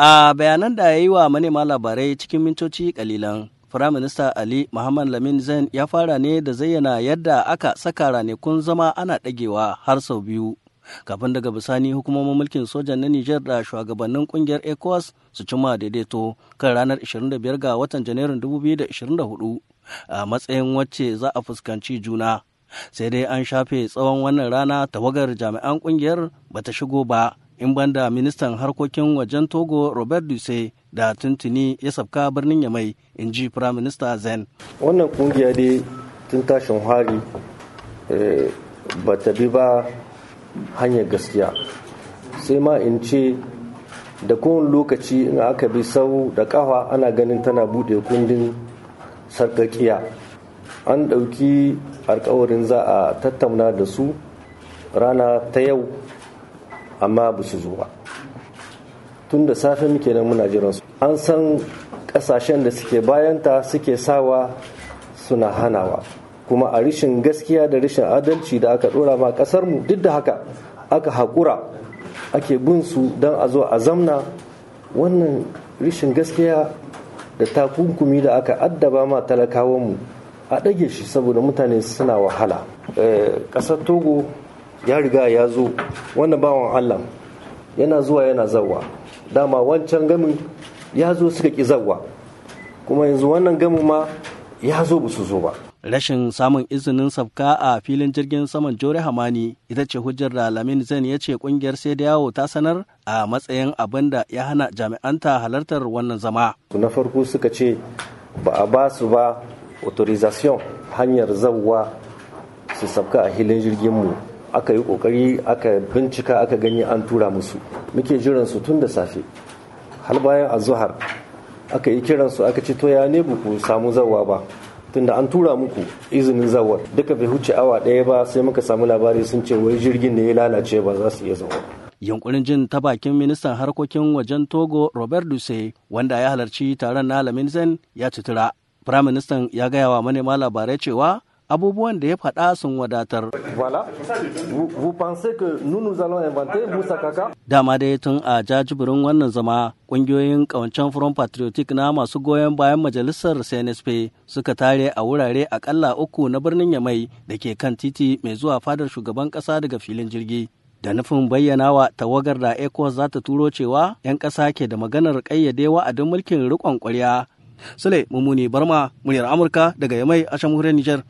A bayanan da ya yi wa manema labarai cikin mintoci kalilan, Firaminista Ali Muhammad Lamin Zain ya fara ne da zayyana yadda aka saka ranakun zama ana ɗagewa har sau biyu. Kafin daga bisani hukumomin mulkin sojan na Nijar da shugabannin ƙungiyar ECOWAS su cimma daidaito kan ranar 25 ga watan Janairun 2024 a matsayin wacce za a fuskanci juna. Sai dai an shafe tsawon wannan rana tawagar jami'an ƙungiyar bata shigo ba in banda ministan harkokin wajen togo robert duse da tuntuni ya sabka birnin yamai in ji firaminista zen. Wannan ƙungiya dai tun tashin hari ba ta bi ba hanyar gaskiya. Sai ma in ce da kowane lokaci in aka bi sau da kafa ana ganin tana buɗe kundin sarkakiya an ɗauki alkawarin za a tattauna da su rana ta yau. Amma ba su zo ba. Tun da safe muke nan muna jiran su. An san ƙasashen da suke bayanta suke sawa suna hanawa. Kuma a rishin gaskiya da rishin adalci da aka dora ma ƙasar mu duk da haka aka haƙura ake bin su don a zo a zamna. Wannan rishin gaskiya da takunkumi da aka addaba ma talakawan mu a ɗage shi saboda mutane suna wahala. Ƙasar togo ya riga ya zo. Wannan bawan allah yana zuwa yana zawa dama wancan gamin ya zo suka ƙi zawa kuma yanzu wannan gamin ma ya zo ba su zo ba. Rashin samun izinin sabka a filin jirgin saman jore hamani ita ce hujjar da lamin zan ya ce ƙungiyar sai da yawo ta sanar a matsayin abin da ya hana jami'anta halartar wannan zama. Na farko suka ce ba a ba su ba authorization hanyar zawa su sabka a filin jirgin mu. Aka yi ƙoƙari aka bincika aka gani an tura musu. Muke jiran su tun da safe. Har bayan azuhar aka yi kiran su aka ce to ya ne ku samu zawa ba? Tunda an tura muku izinin zawa duka bai huce awa ɗaya ba sai muka samu labari sun ce wai jirgin ne ya lalace ba za su iya zawa yunkurin jin ta bakin ministan harkokin wajen togo robert duse wanda ya halarci taron na laminzen ya cutura firaministan ya gaya wa manema labarai cewa abubuwan da ya faɗa sun wadatar. Dama dai tun a jajibirin wannan zama ƙungiyoyin ƙawancen Front Patriotic na masu goyon bayan majalisar CNSP suka tare a wurare akalla uku na birnin Yamai da ke kan titi mai zuwa fadar shugaban ƙasa daga filin jirgi. Da nufin bayyana wa tawagar da ECOWAS za ta turo cewa 'yan ƙasa ke da maganar ƙayyade wa'adin mulkin riƙon ƙwarya. Sule Mumuni Barma, muryar Amurka daga Yamai a jamhuriyar Nijar.